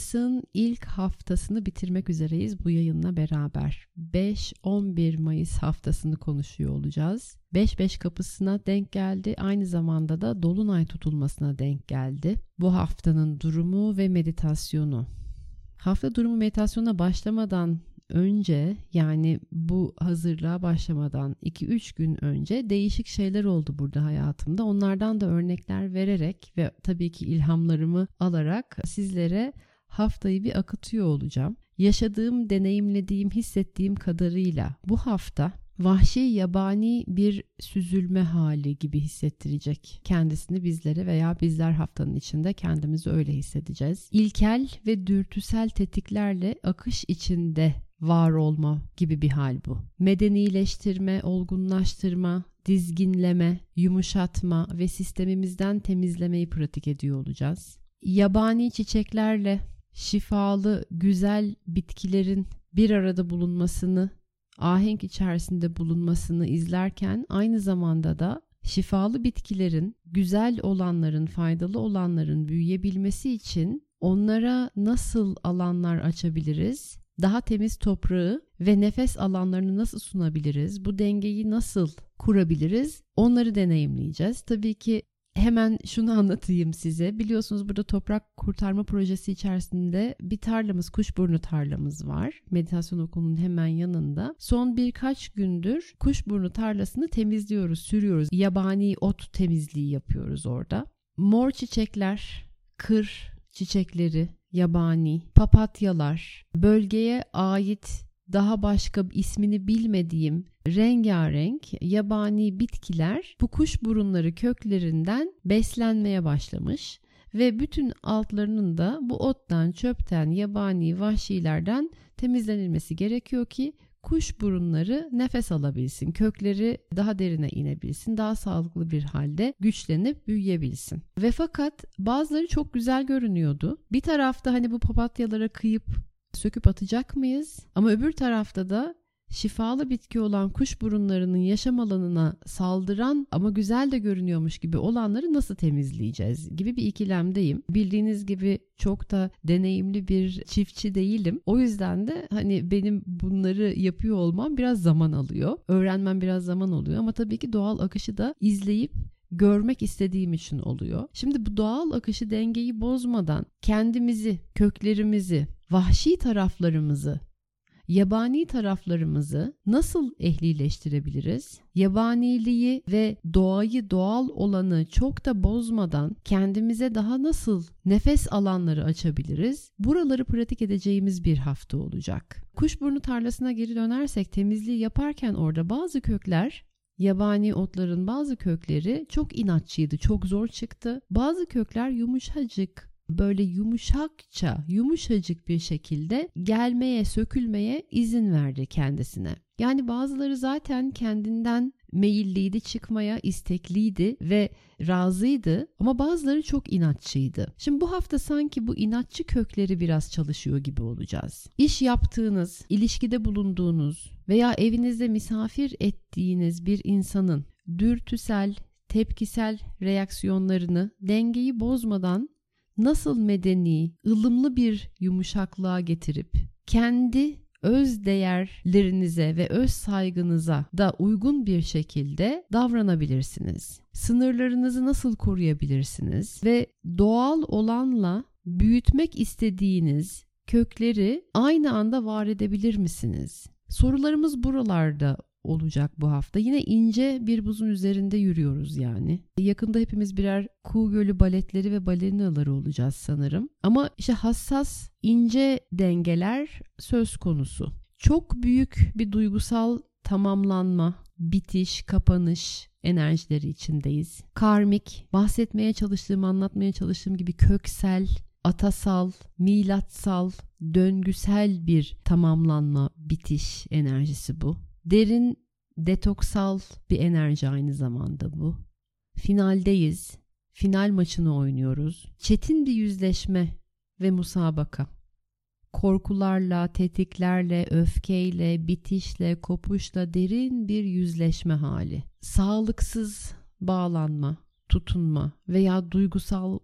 Mayıs'ın ilk haftasını bitirmek üzereyiz bu yayınla beraber. 5-11 Mayıs haftasını konuşuyor olacağız. 5-5 kapısına denk geldi. Aynı zamanda da Dolunay tutulmasına denk geldi. Bu haftanın durumu ve meditasyonu. Hafta durumu meditasyona başlamadan önce yani bu hazırlığa başlamadan 2-3 gün önce değişik şeyler oldu burada hayatımda. Onlardan da örnekler vererek ve tabii ki ilhamlarımı alarak sizlere haftayı bir akıtıyor olacağım. Yaşadığım, deneyimlediğim, hissettiğim kadarıyla bu hafta vahşi yabani bir süzülme hali gibi hissettirecek kendisini bizlere veya bizler haftanın içinde kendimizi öyle hissedeceğiz. İlkel ve dürtüsel tetiklerle akış içinde var olma gibi bir hal bu. Medenileştirme, olgunlaştırma, dizginleme, yumuşatma ve sistemimizden temizlemeyi pratik ediyor olacağız. Yabani çiçeklerle şifalı, güzel bitkilerin bir arada bulunmasını, ahenk içerisinde bulunmasını izlerken aynı zamanda da şifalı bitkilerin, güzel olanların, faydalı olanların büyüyebilmesi için onlara nasıl alanlar açabiliriz? Daha temiz toprağı ve nefes alanlarını nasıl sunabiliriz? Bu dengeyi nasıl kurabiliriz? Onları deneyimleyeceğiz. Tabii ki Hemen şunu anlatayım size. Biliyorsunuz burada toprak kurtarma projesi içerisinde bir tarlamız, kuşburnu tarlamız var. Meditasyon okulunun hemen yanında. Son birkaç gündür kuşburnu tarlasını temizliyoruz, sürüyoruz. Yabani ot temizliği yapıyoruz orada. Mor çiçekler, kır çiçekleri, yabani, papatyalar, bölgeye ait daha başka ismini bilmediğim rengarenk yabani bitkiler bu kuş burunları köklerinden beslenmeye başlamış ve bütün altlarının da bu ottan, çöpten, yabani vahşilerden temizlenilmesi gerekiyor ki kuş burunları nefes alabilsin, kökleri daha derine inebilsin, daha sağlıklı bir halde güçlenip büyüyebilsin. Ve fakat bazıları çok güzel görünüyordu. Bir tarafta hani bu papatyalara kıyıp söküp atacak mıyız? Ama öbür tarafta da şifalı bitki olan kuş burunlarının yaşam alanına saldıran ama güzel de görünüyormuş gibi olanları nasıl temizleyeceğiz gibi bir ikilemdeyim. Bildiğiniz gibi çok da deneyimli bir çiftçi değilim. O yüzden de hani benim bunları yapıyor olmam biraz zaman alıyor. Öğrenmem biraz zaman oluyor ama tabii ki doğal akışı da izleyip görmek istediğim için oluyor. Şimdi bu doğal akışı dengeyi bozmadan kendimizi, köklerimizi, vahşi taraflarımızı yabani taraflarımızı nasıl ehlileştirebiliriz? Yabaniliği ve doğayı doğal olanı çok da bozmadan kendimize daha nasıl nefes alanları açabiliriz? Buraları pratik edeceğimiz bir hafta olacak. Kuşburnu tarlasına geri dönersek temizliği yaparken orada bazı kökler Yabani otların bazı kökleri çok inatçıydı, çok zor çıktı. Bazı kökler yumuşacık, böyle yumuşakça, yumuşacık bir şekilde gelmeye, sökülmeye izin verdi kendisine. Yani bazıları zaten kendinden meyilliydi, çıkmaya istekliydi ve razıydı ama bazıları çok inatçıydı. Şimdi bu hafta sanki bu inatçı kökleri biraz çalışıyor gibi olacağız. İş yaptığınız, ilişkide bulunduğunuz veya evinizde misafir ettiğiniz bir insanın dürtüsel, tepkisel reaksiyonlarını dengeyi bozmadan nasıl medeni, ılımlı bir yumuşaklığa getirip kendi öz değerlerinize ve öz saygınıza da uygun bir şekilde davranabilirsiniz. Sınırlarınızı nasıl koruyabilirsiniz ve doğal olanla büyütmek istediğiniz kökleri aynı anda var edebilir misiniz? Sorularımız buralarda olacak bu hafta. Yine ince bir buzun üzerinde yürüyoruz yani. Yakında hepimiz birer Kuğu Gölü baletleri ve balinaları olacağız sanırım. Ama işte hassas, ince dengeler söz konusu. Çok büyük bir duygusal tamamlanma, bitiş, kapanış enerjileri içindeyiz. Karmik, bahsetmeye çalıştığım, anlatmaya çalıştığım gibi köksel, atasal, milatsal, döngüsel bir tamamlanma, bitiş enerjisi bu. Derin, detoksal bir enerji aynı zamanda bu. Finaldeyiz. Final maçını oynuyoruz. Çetin bir yüzleşme ve musabaka. Korkularla, tetiklerle, öfkeyle, bitişle, kopuşla derin bir yüzleşme hali. Sağlıksız bağlanma, tutunma veya duygusal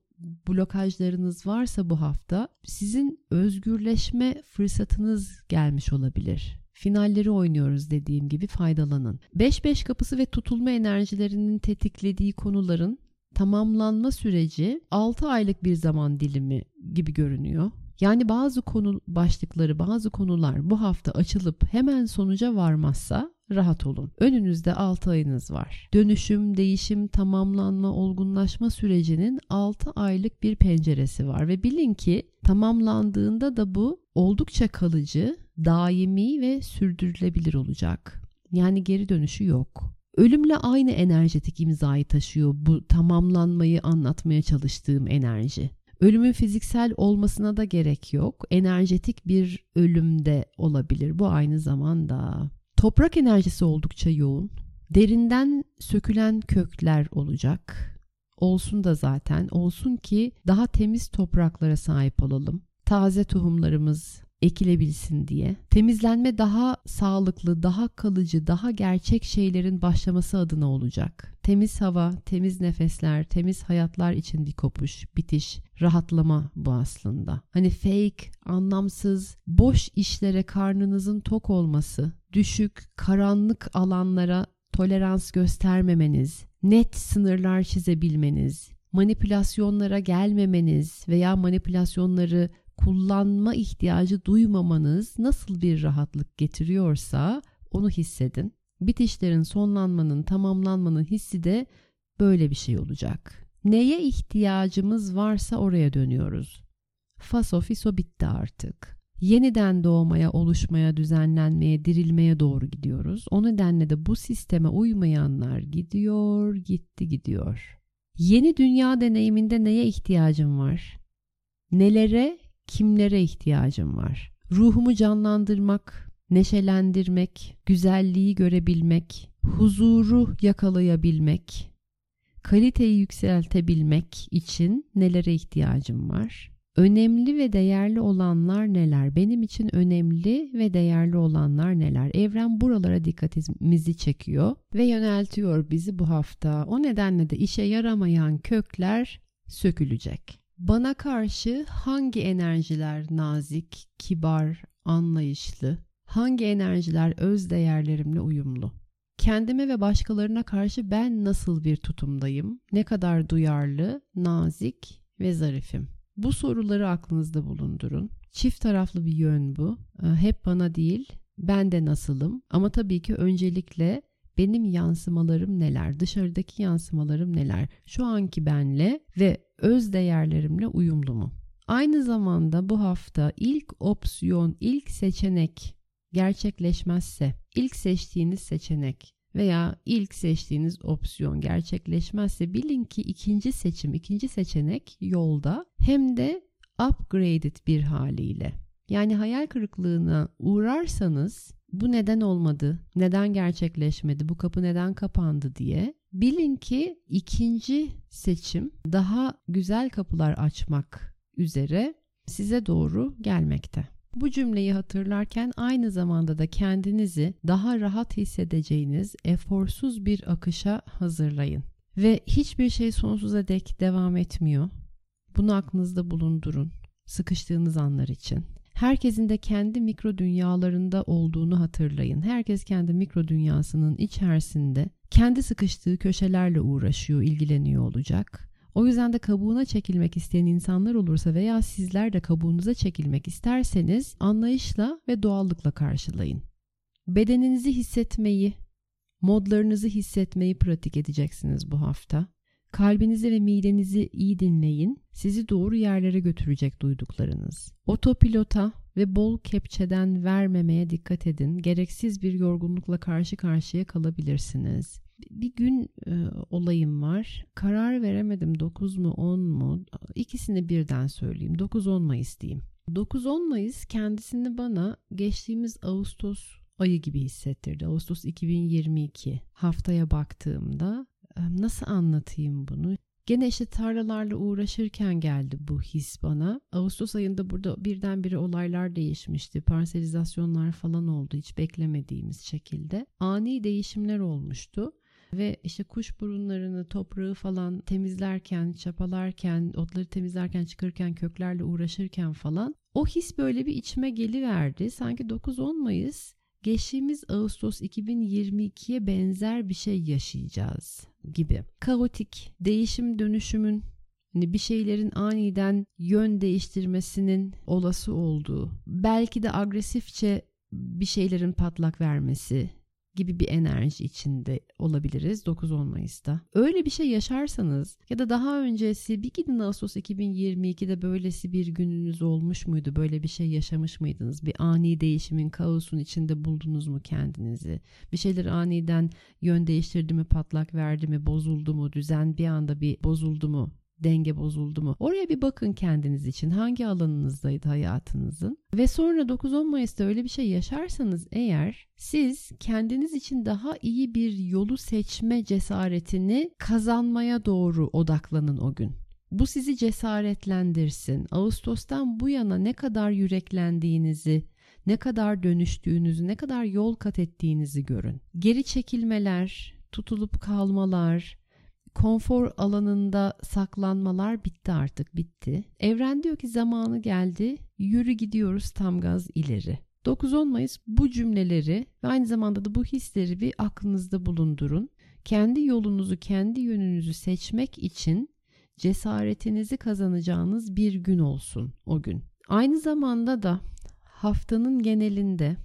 blokajlarınız varsa bu hafta sizin özgürleşme fırsatınız gelmiş olabilir. Finalleri oynuyoruz dediğim gibi faydalanın. 5-5 kapısı ve tutulma enerjilerinin tetiklediği konuların tamamlanma süreci 6 aylık bir zaman dilimi gibi görünüyor. Yani bazı konu başlıkları, bazı konular bu hafta açılıp hemen sonuca varmazsa rahat olun. Önünüzde 6 ayınız var. Dönüşüm, değişim, tamamlanma, olgunlaşma sürecinin 6 aylık bir penceresi var ve bilin ki tamamlandığında da bu oldukça kalıcı, daimi ve sürdürülebilir olacak. Yani geri dönüşü yok. Ölümle aynı enerjetik imzayı taşıyor bu tamamlanmayı anlatmaya çalıştığım enerji. Ölümün fiziksel olmasına da gerek yok. Enerjetik bir ölümde olabilir. Bu aynı zamanda Toprak enerjisi oldukça yoğun. Derinden sökülen kökler olacak. Olsun da zaten. Olsun ki daha temiz topraklara sahip olalım. Taze tohumlarımız ekilebilsin diye. Temizlenme daha sağlıklı, daha kalıcı, daha gerçek şeylerin başlaması adına olacak. Temiz hava, temiz nefesler, temiz hayatlar için bir kopuş, bitiş, rahatlama bu aslında. Hani fake, anlamsız, boş işlere karnınızın tok olması, düşük, karanlık alanlara tolerans göstermemeniz, net sınırlar çizebilmeniz, manipülasyonlara gelmemeniz veya manipülasyonları kullanma ihtiyacı duymamanız nasıl bir rahatlık getiriyorsa onu hissedin. Bitişlerin sonlanmanın, tamamlanmanın hissi de böyle bir şey olacak. Neye ihtiyacımız varsa oraya dönüyoruz. Faso fiso bitti artık. Yeniden doğmaya, oluşmaya, düzenlenmeye, dirilmeye doğru gidiyoruz. O nedenle de bu sisteme uymayanlar gidiyor, gitti gidiyor. Yeni dünya deneyiminde neye ihtiyacım var? Nelere, kimlere ihtiyacım var? Ruhumu canlandırmak, neşelendirmek, güzelliği görebilmek, huzuru yakalayabilmek, kaliteyi yükseltebilmek için nelere ihtiyacım var? Önemli ve değerli olanlar neler? Benim için önemli ve değerli olanlar neler? Evren buralara dikkatimizi çekiyor ve yöneltiyor bizi bu hafta. O nedenle de işe yaramayan kökler sökülecek. Bana karşı hangi enerjiler nazik, kibar, anlayışlı, hangi enerjiler öz değerlerimle uyumlu? Kendime ve başkalarına karşı ben nasıl bir tutumdayım? Ne kadar duyarlı, nazik ve zarifim? Bu soruları aklınızda bulundurun. Çift taraflı bir yön bu. Ee, hep bana değil, ben de nasılım? Ama tabii ki öncelikle benim yansımalarım neler, dışarıdaki yansımalarım neler, şu anki benle ve öz değerlerimle uyumlu mu? Aynı zamanda bu hafta ilk opsiyon, ilk seçenek gerçekleşmezse, ilk seçtiğiniz seçenek veya ilk seçtiğiniz opsiyon gerçekleşmezse bilin ki ikinci seçim, ikinci seçenek yolda hem de upgraded bir haliyle. Yani hayal kırıklığına uğrarsanız bu neden olmadı, neden gerçekleşmedi, bu kapı neden kapandı diye bilin ki ikinci seçim daha güzel kapılar açmak üzere size doğru gelmekte. Bu cümleyi hatırlarken aynı zamanda da kendinizi daha rahat hissedeceğiniz eforsuz bir akışa hazırlayın. Ve hiçbir şey sonsuza dek devam etmiyor. Bunu aklınızda bulundurun sıkıştığınız anlar için. Herkesin de kendi mikro dünyalarında olduğunu hatırlayın. Herkes kendi mikro dünyasının içerisinde kendi sıkıştığı köşelerle uğraşıyor, ilgileniyor olacak. O yüzden de kabuğuna çekilmek isteyen insanlar olursa veya sizler de kabuğunuza çekilmek isterseniz anlayışla ve doğallıkla karşılayın. Bedeninizi hissetmeyi, modlarınızı hissetmeyi pratik edeceksiniz bu hafta. Kalbinizi ve midenizi iyi dinleyin. Sizi doğru yerlere götürecek duyduklarınız. Otopilota ve bol kepçeden vermemeye dikkat edin. Gereksiz bir yorgunlukla karşı karşıya kalabilirsiniz. Bir gün e, olayım var. Karar veremedim 9 mu 10 mu? İkisini birden söyleyeyim. 9-10 Mayıs diyeyim. 9-10 Mayıs kendisini bana geçtiğimiz Ağustos ayı gibi hissettirdi. Ağustos 2022 haftaya baktığımda nasıl anlatayım bunu? Gene işte tarlalarla uğraşırken geldi bu his bana. Ağustos ayında burada birdenbire olaylar değişmişti. Parselizasyonlar falan oldu hiç beklemediğimiz şekilde. Ani değişimler olmuştu. Ve işte kuş burunlarını, toprağı falan temizlerken, çapalarken, otları temizlerken, çıkarırken, köklerle uğraşırken falan o his böyle bir içime geliverdi. Sanki 9-10 Mayıs geçtiğimiz Ağustos 2022'ye benzer bir şey yaşayacağız gibi. Kaotik, değişim dönüşümün hani bir şeylerin aniden yön değiştirmesinin olası olduğu, belki de agresifçe bir şeylerin patlak vermesi, gibi bir enerji içinde olabiliriz 9-10 Mayıs'ta. Öyle bir şey yaşarsanız ya da daha öncesi bir gidin Ağustos 2022'de böylesi bir gününüz olmuş muydu? Böyle bir şey yaşamış mıydınız? Bir ani değişimin, kaosun içinde buldunuz mu kendinizi? Bir şeyler aniden yön değiştirdi mi, patlak verdi mi, bozuldu mu, düzen bir anda bir bozuldu mu? Denge bozuldu mu? Oraya bir bakın kendiniz için. Hangi alanınızdaydı hayatınızın? Ve sonra 9-10 Mayıs'ta öyle bir şey yaşarsanız eğer siz kendiniz için daha iyi bir yolu seçme cesaretini kazanmaya doğru odaklanın o gün. Bu sizi cesaretlendirsin. Ağustos'tan bu yana ne kadar yüreklendiğinizi, ne kadar dönüştüğünüzü, ne kadar yol kat ettiğinizi görün. Geri çekilmeler, tutulup kalmalar, konfor alanında saklanmalar bitti artık bitti. Evren diyor ki zamanı geldi yürü gidiyoruz tam gaz ileri. 9-10 Mayıs bu cümleleri ve aynı zamanda da bu hisleri bir aklınızda bulundurun. Kendi yolunuzu, kendi yönünüzü seçmek için cesaretinizi kazanacağınız bir gün olsun o gün. Aynı zamanda da haftanın genelinde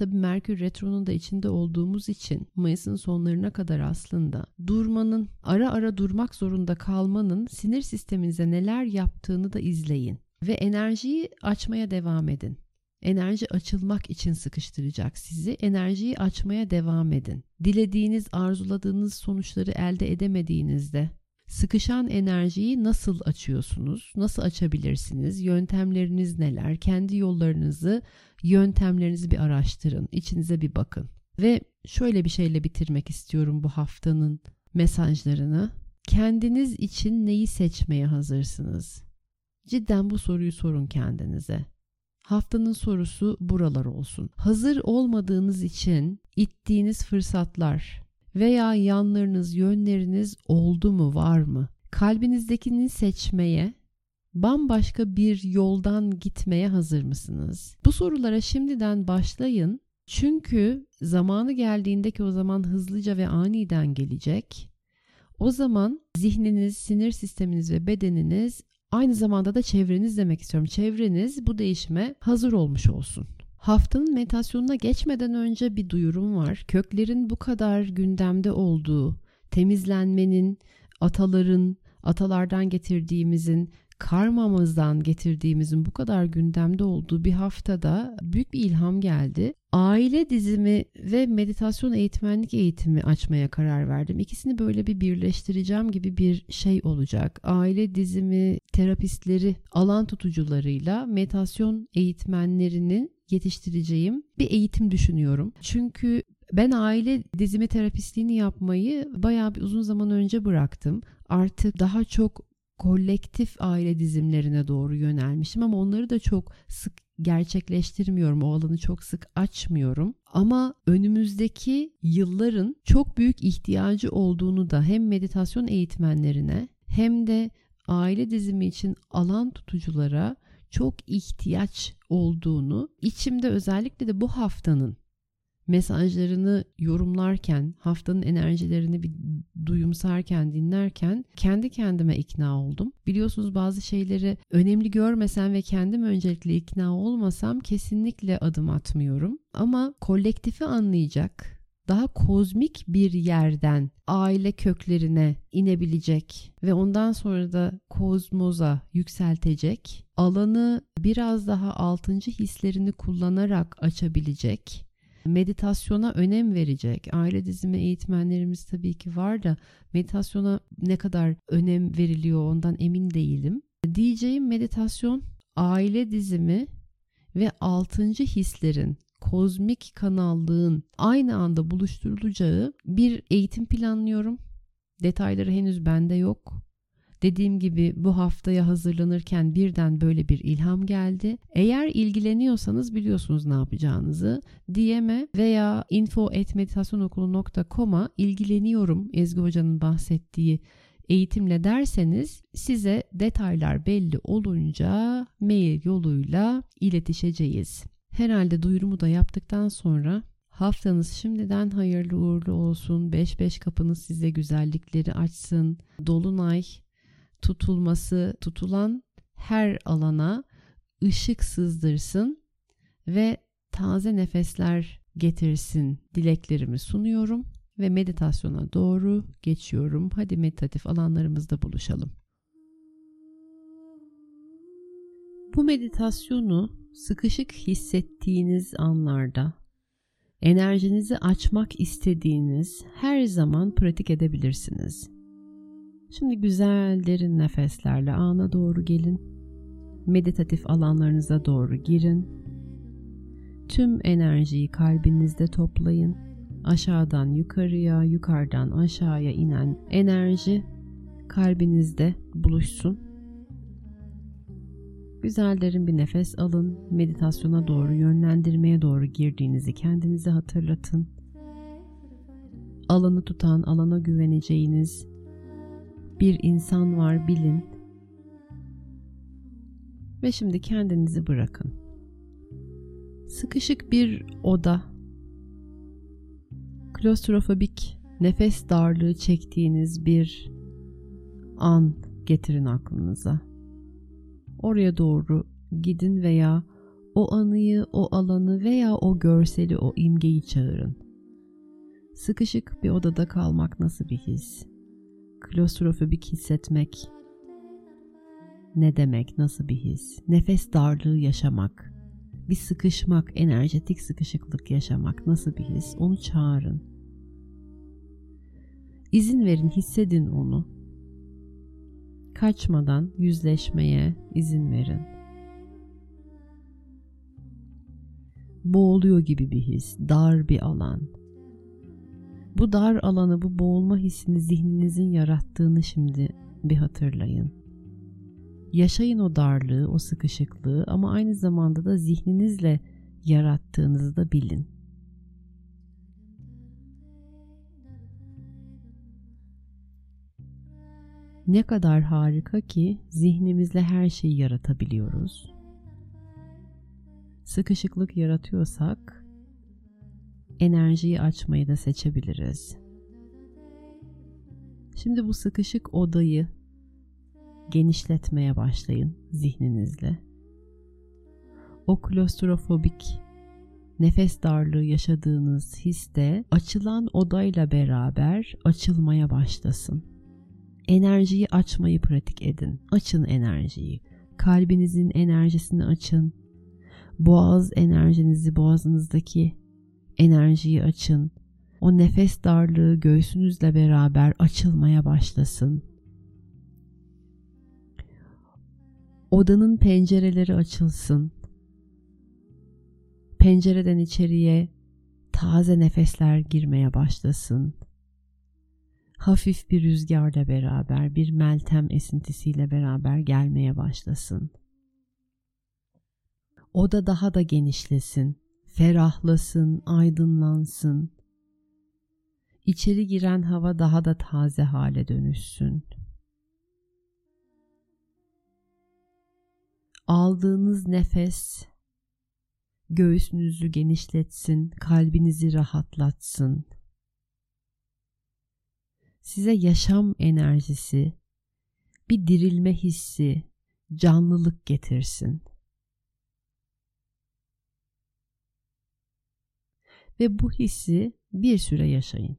Tabi Merkür Retro'nun da içinde olduğumuz için Mayıs'ın sonlarına kadar aslında durmanın, ara ara durmak zorunda kalmanın sinir sisteminize neler yaptığını da izleyin. Ve enerjiyi açmaya devam edin. Enerji açılmak için sıkıştıracak sizi. Enerjiyi açmaya devam edin. Dilediğiniz, arzuladığınız sonuçları elde edemediğinizde sıkışan enerjiyi nasıl açıyorsunuz? Nasıl açabilirsiniz? Yöntemleriniz neler? Kendi yollarınızı, yöntemlerinizi bir araştırın. İçinize bir bakın. Ve şöyle bir şeyle bitirmek istiyorum bu haftanın mesajlarını. Kendiniz için neyi seçmeye hazırsınız? Cidden bu soruyu sorun kendinize. Haftanın sorusu buralar olsun. Hazır olmadığınız için ittiğiniz fırsatlar, veya yanlarınız, yönleriniz oldu mu, var mı? Kalbinizdekini seçmeye, bambaşka bir yoldan gitmeye hazır mısınız? Bu sorulara şimdiden başlayın. Çünkü zamanı geldiğinde ki o zaman hızlıca ve aniden gelecek. O zaman zihniniz, sinir sisteminiz ve bedeniniz aynı zamanda da çevreniz demek istiyorum. Çevreniz bu değişime hazır olmuş olsun. Haftanın meditasyonuna geçmeden önce bir duyurum var. Köklerin bu kadar gündemde olduğu, temizlenmenin, ataların, atalardan getirdiğimizin, karmamızdan getirdiğimizin bu kadar gündemde olduğu bir haftada büyük bir ilham geldi. Aile dizimi ve meditasyon eğitmenlik eğitimi açmaya karar verdim. İkisini böyle bir birleştireceğim gibi bir şey olacak. Aile dizimi terapistleri, alan tutucularıyla meditasyon eğitmenlerinin yetiştireceğim bir eğitim düşünüyorum. Çünkü ben aile dizimi terapistliğini yapmayı bayağı bir uzun zaman önce bıraktım. Artık daha çok kolektif aile dizimlerine doğru yönelmişim ama onları da çok sık gerçekleştirmiyorum. O alanı çok sık açmıyorum. Ama önümüzdeki yılların çok büyük ihtiyacı olduğunu da hem meditasyon eğitmenlerine hem de aile dizimi için alan tutuculara çok ihtiyaç olduğunu içimde özellikle de bu haftanın mesajlarını yorumlarken, haftanın enerjilerini bir duyumsarken, dinlerken kendi kendime ikna oldum. Biliyorsunuz bazı şeyleri önemli görmesem ve kendim öncelikle ikna olmasam kesinlikle adım atmıyorum. Ama kolektifi anlayacak, daha kozmik bir yerden aile köklerine inebilecek ve ondan sonra da kozmoza yükseltecek, alanı biraz daha altıncı hislerini kullanarak açabilecek, meditasyona önem verecek. Aile dizimi eğitmenlerimiz tabii ki var da meditasyona ne kadar önem veriliyor ondan emin değilim. Diyeceğim meditasyon aile dizimi ve altıncı hislerin kozmik kanallığın aynı anda buluşturulacağı bir eğitim planlıyorum. Detayları henüz bende yok. Dediğim gibi bu haftaya hazırlanırken birden böyle bir ilham geldi. Eğer ilgileniyorsanız biliyorsunuz ne yapacağınızı. DM'e veya info.meditasyonokulu.com'a ilgileniyorum Ezgi Hoca'nın bahsettiği eğitimle derseniz size detaylar belli olunca mail yoluyla iletişeceğiz. Herhalde duyurumu da yaptıktan sonra haftanız şimdiden hayırlı uğurlu olsun. 5-5 kapınız size güzellikleri açsın. Dolunay tutulması tutulan her alana ışık sızdırsın ve taze nefesler getirsin dileklerimi sunuyorum ve meditasyona doğru geçiyorum. Hadi meditatif alanlarımızda buluşalım. Bu meditasyonu sıkışık hissettiğiniz anlarda enerjinizi açmak istediğiniz her zaman pratik edebilirsiniz. Şimdi güzel derin nefeslerle ana doğru gelin. Meditatif alanlarınıza doğru girin. Tüm enerjiyi kalbinizde toplayın. Aşağıdan yukarıya, yukarıdan aşağıya inen enerji kalbinizde buluşsun. Güzel derin bir nefes alın. Meditasyona doğru, yönlendirmeye doğru girdiğinizi kendinize hatırlatın. Alanı tutan, alana güveneceğiniz bir insan var bilin. Ve şimdi kendinizi bırakın. Sıkışık bir oda. Klostrofobik, nefes darlığı çektiğiniz bir an getirin aklınıza. Oraya doğru gidin veya o anıyı, o alanı veya o görseli, o imgeyi çağırın. Sıkışık bir odada kalmak nasıl bir his? Klostrofobik hissetmek ne demek, nasıl bir his? Nefes darlığı yaşamak, bir sıkışmak, enerjetik sıkışıklık yaşamak nasıl bir his? Onu çağırın. İzin verin, hissedin onu. Kaçmadan yüzleşmeye izin verin. Boğuluyor gibi bir his, dar bir alan bu dar alanı, bu boğulma hissini zihninizin yarattığını şimdi bir hatırlayın. Yaşayın o darlığı, o sıkışıklığı ama aynı zamanda da zihninizle yarattığınızı da bilin. Ne kadar harika ki zihnimizle her şeyi yaratabiliyoruz. Sıkışıklık yaratıyorsak enerjiyi açmayı da seçebiliriz. Şimdi bu sıkışık odayı genişletmeye başlayın zihninizle. O klostrofobik nefes darlığı yaşadığınız histe açılan odayla beraber açılmaya başlasın. Enerjiyi açmayı pratik edin. Açın enerjiyi. Kalbinizin enerjisini açın. Boğaz enerjinizi boğazınızdaki enerjiyi açın. O nefes darlığı göğsünüzle beraber açılmaya başlasın. Odanın pencereleri açılsın. Pencereden içeriye taze nefesler girmeye başlasın. Hafif bir rüzgarla beraber, bir meltem esintisiyle beraber gelmeye başlasın. Oda daha da genişlesin ferahlasın, aydınlansın. İçeri giren hava daha da taze hale dönüşsün. Aldığınız nefes göğsünüzü genişletsin, kalbinizi rahatlatsın. Size yaşam enerjisi, bir dirilme hissi, canlılık getirsin. Ve bu hissi bir süre yaşayın.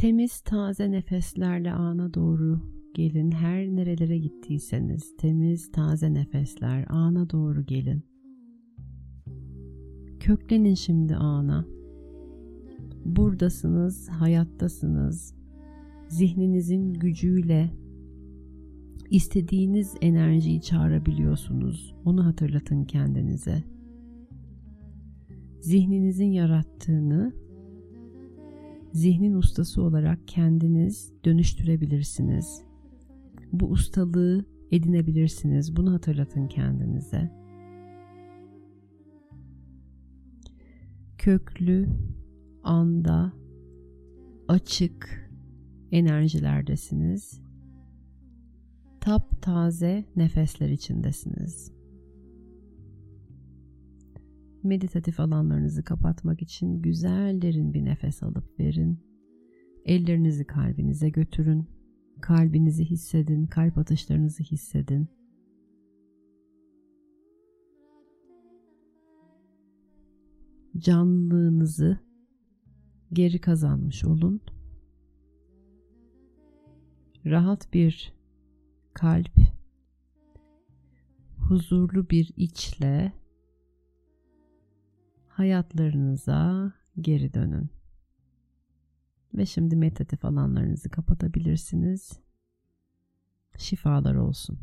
Temiz taze nefeslerle ana doğru gelin. Her nerelere gittiyseniz temiz taze nefesler ana doğru gelin. Köklenin şimdi ana. Buradasınız, hayattasınız. Zihninizin gücüyle istediğiniz enerjiyi çağırabiliyorsunuz. Onu hatırlatın kendinize. Zihninizin yarattığını zihnin ustası olarak kendiniz dönüştürebilirsiniz. Bu ustalığı edinebilirsiniz. Bunu hatırlatın kendinize. Köklü, anda, açık enerjilerdesiniz. Tap taze nefesler içindesiniz. Meditatif alanlarınızı kapatmak için güzel derin bir nefes alıp verin. Ellerinizi kalbinize götürün. Kalbinizi hissedin, kalp atışlarınızı hissedin. canlılığınızı geri kazanmış olun. Rahat bir kalp, huzurlu bir içle hayatlarınıza geri dönün. Ve şimdi meditatif alanlarınızı kapatabilirsiniz. Şifalar olsun.